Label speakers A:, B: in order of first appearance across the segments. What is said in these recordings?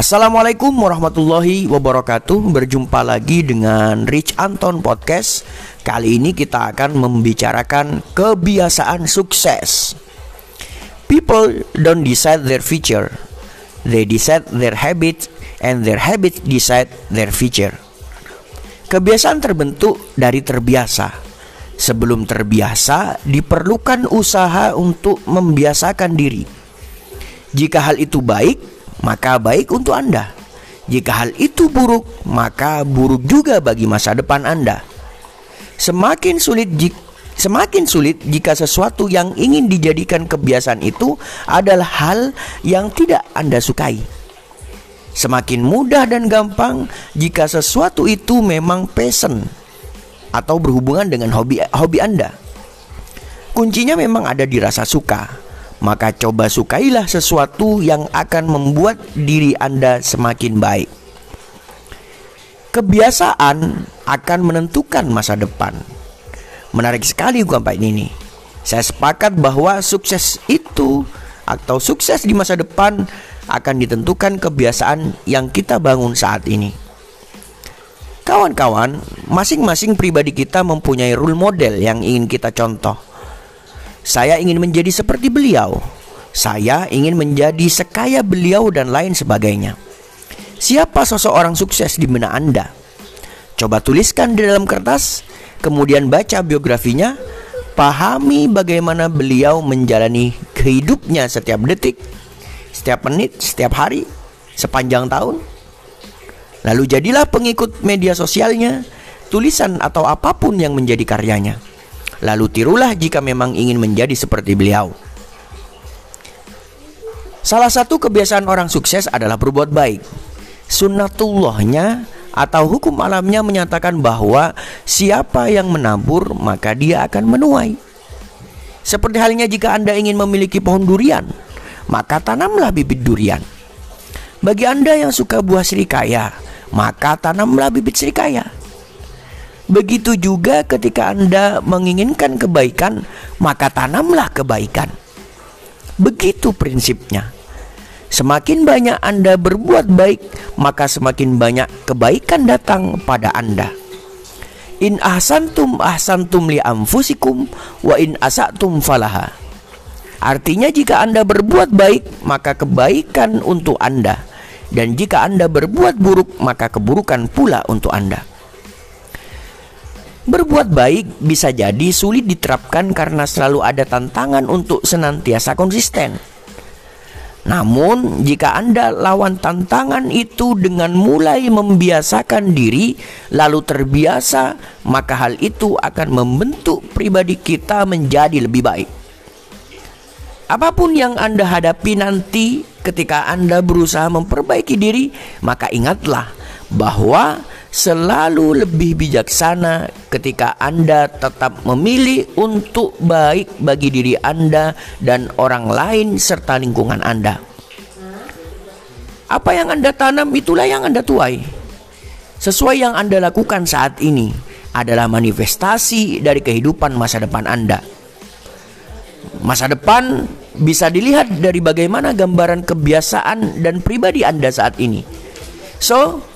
A: Assalamualaikum warahmatullahi wabarakatuh. Berjumpa lagi dengan Rich Anton Podcast. Kali ini kita akan membicarakan kebiasaan sukses. People don't decide their future. They decide their habits And their habits decide their future. Kebiasaan terbentuk dari terbiasa. Sebelum terbiasa diperlukan usaha untuk membiasakan diri. Jika hal itu baik maka baik untuk Anda. Jika hal itu buruk, maka buruk juga bagi masa depan Anda. Semakin sulit Semakin sulit jika sesuatu yang ingin dijadikan kebiasaan itu adalah hal yang tidak Anda sukai. Semakin mudah dan gampang jika sesuatu itu memang passion atau berhubungan dengan hobi hobi Anda. Kuncinya memang ada di rasa suka maka coba sukailah sesuatu yang akan membuat diri Anda semakin baik. Kebiasaan akan menentukan masa depan. Menarik sekali ungkapan ini. Saya sepakat bahwa sukses itu atau sukses di masa depan akan ditentukan kebiasaan yang kita bangun saat ini. Kawan-kawan, masing-masing pribadi kita mempunyai role model yang ingin kita contoh. Saya ingin menjadi seperti beliau. Saya ingin menjadi sekaya beliau dan lain sebagainya. Siapa sosok orang sukses di benak Anda? Coba tuliskan di dalam kertas, kemudian baca biografinya, pahami bagaimana beliau menjalani kehidupnya setiap detik, setiap menit, setiap hari, sepanjang tahun. Lalu jadilah pengikut media sosialnya, tulisan atau apa pun yang menjadi karyanya. Lalu tirulah jika memang ingin menjadi seperti beliau. Salah satu kebiasaan orang sukses adalah berbuat baik. Sunnatullahnya atau hukum alamnya menyatakan bahwa siapa yang menabur maka dia akan menuai. Seperti halnya jika Anda ingin memiliki pohon durian, maka tanamlah bibit durian. Bagi Anda yang suka buah serikaya, maka tanamlah bibit serikaya. Begitu juga ketika Anda menginginkan kebaikan, maka tanamlah kebaikan. Begitu prinsipnya. Semakin banyak Anda berbuat baik, maka semakin banyak kebaikan datang pada Anda. In ahsantum ahsantum li anfusikum wa in asatum falaha. Artinya jika Anda berbuat baik, maka kebaikan untuk Anda. Dan jika Anda berbuat buruk, maka keburukan pula untuk Anda. Berbuat baik bisa jadi sulit diterapkan karena selalu ada tantangan untuk senantiasa konsisten. Namun, jika Anda lawan tantangan itu dengan mulai membiasakan diri, lalu terbiasa, maka hal itu akan membentuk pribadi kita menjadi lebih baik. Apa pun yang Anda hadapi nanti ketika Anda berusaha memperbaiki diri, maka ingatlah bahwa selalu lebih bijaksana ketika Anda tetap memilih untuk baik bagi diri Anda dan orang lain serta lingkungan Anda. Apa yang Anda tanam itulah yang Anda tuai. Sesuai yang Anda lakukan saat ini adalah manifestasi dari kehidupan masa depan Anda. Masa depan bisa dilihat dari bagaimana gambaran kebiasaan dan pribadi Anda saat ini. So,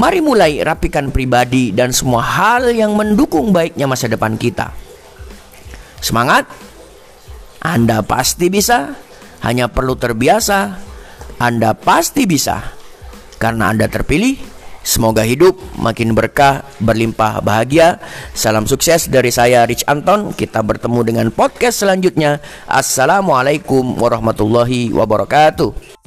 A: Mari mulai rapikan pribadi dan semua hal yang mendukung baiknya masa depan kita. Semangat! Anda pasti bisa, hanya perlu terbiasa. Anda pasti bisa, karena Anda terpilih. Semoga hidup makin berkah, berlimpah bahagia. Salam sukses dari saya Rich Anton. Kita bertemu dengan podcast selanjutnya. Assalamualaikum warahmatullahi wabarakatuh.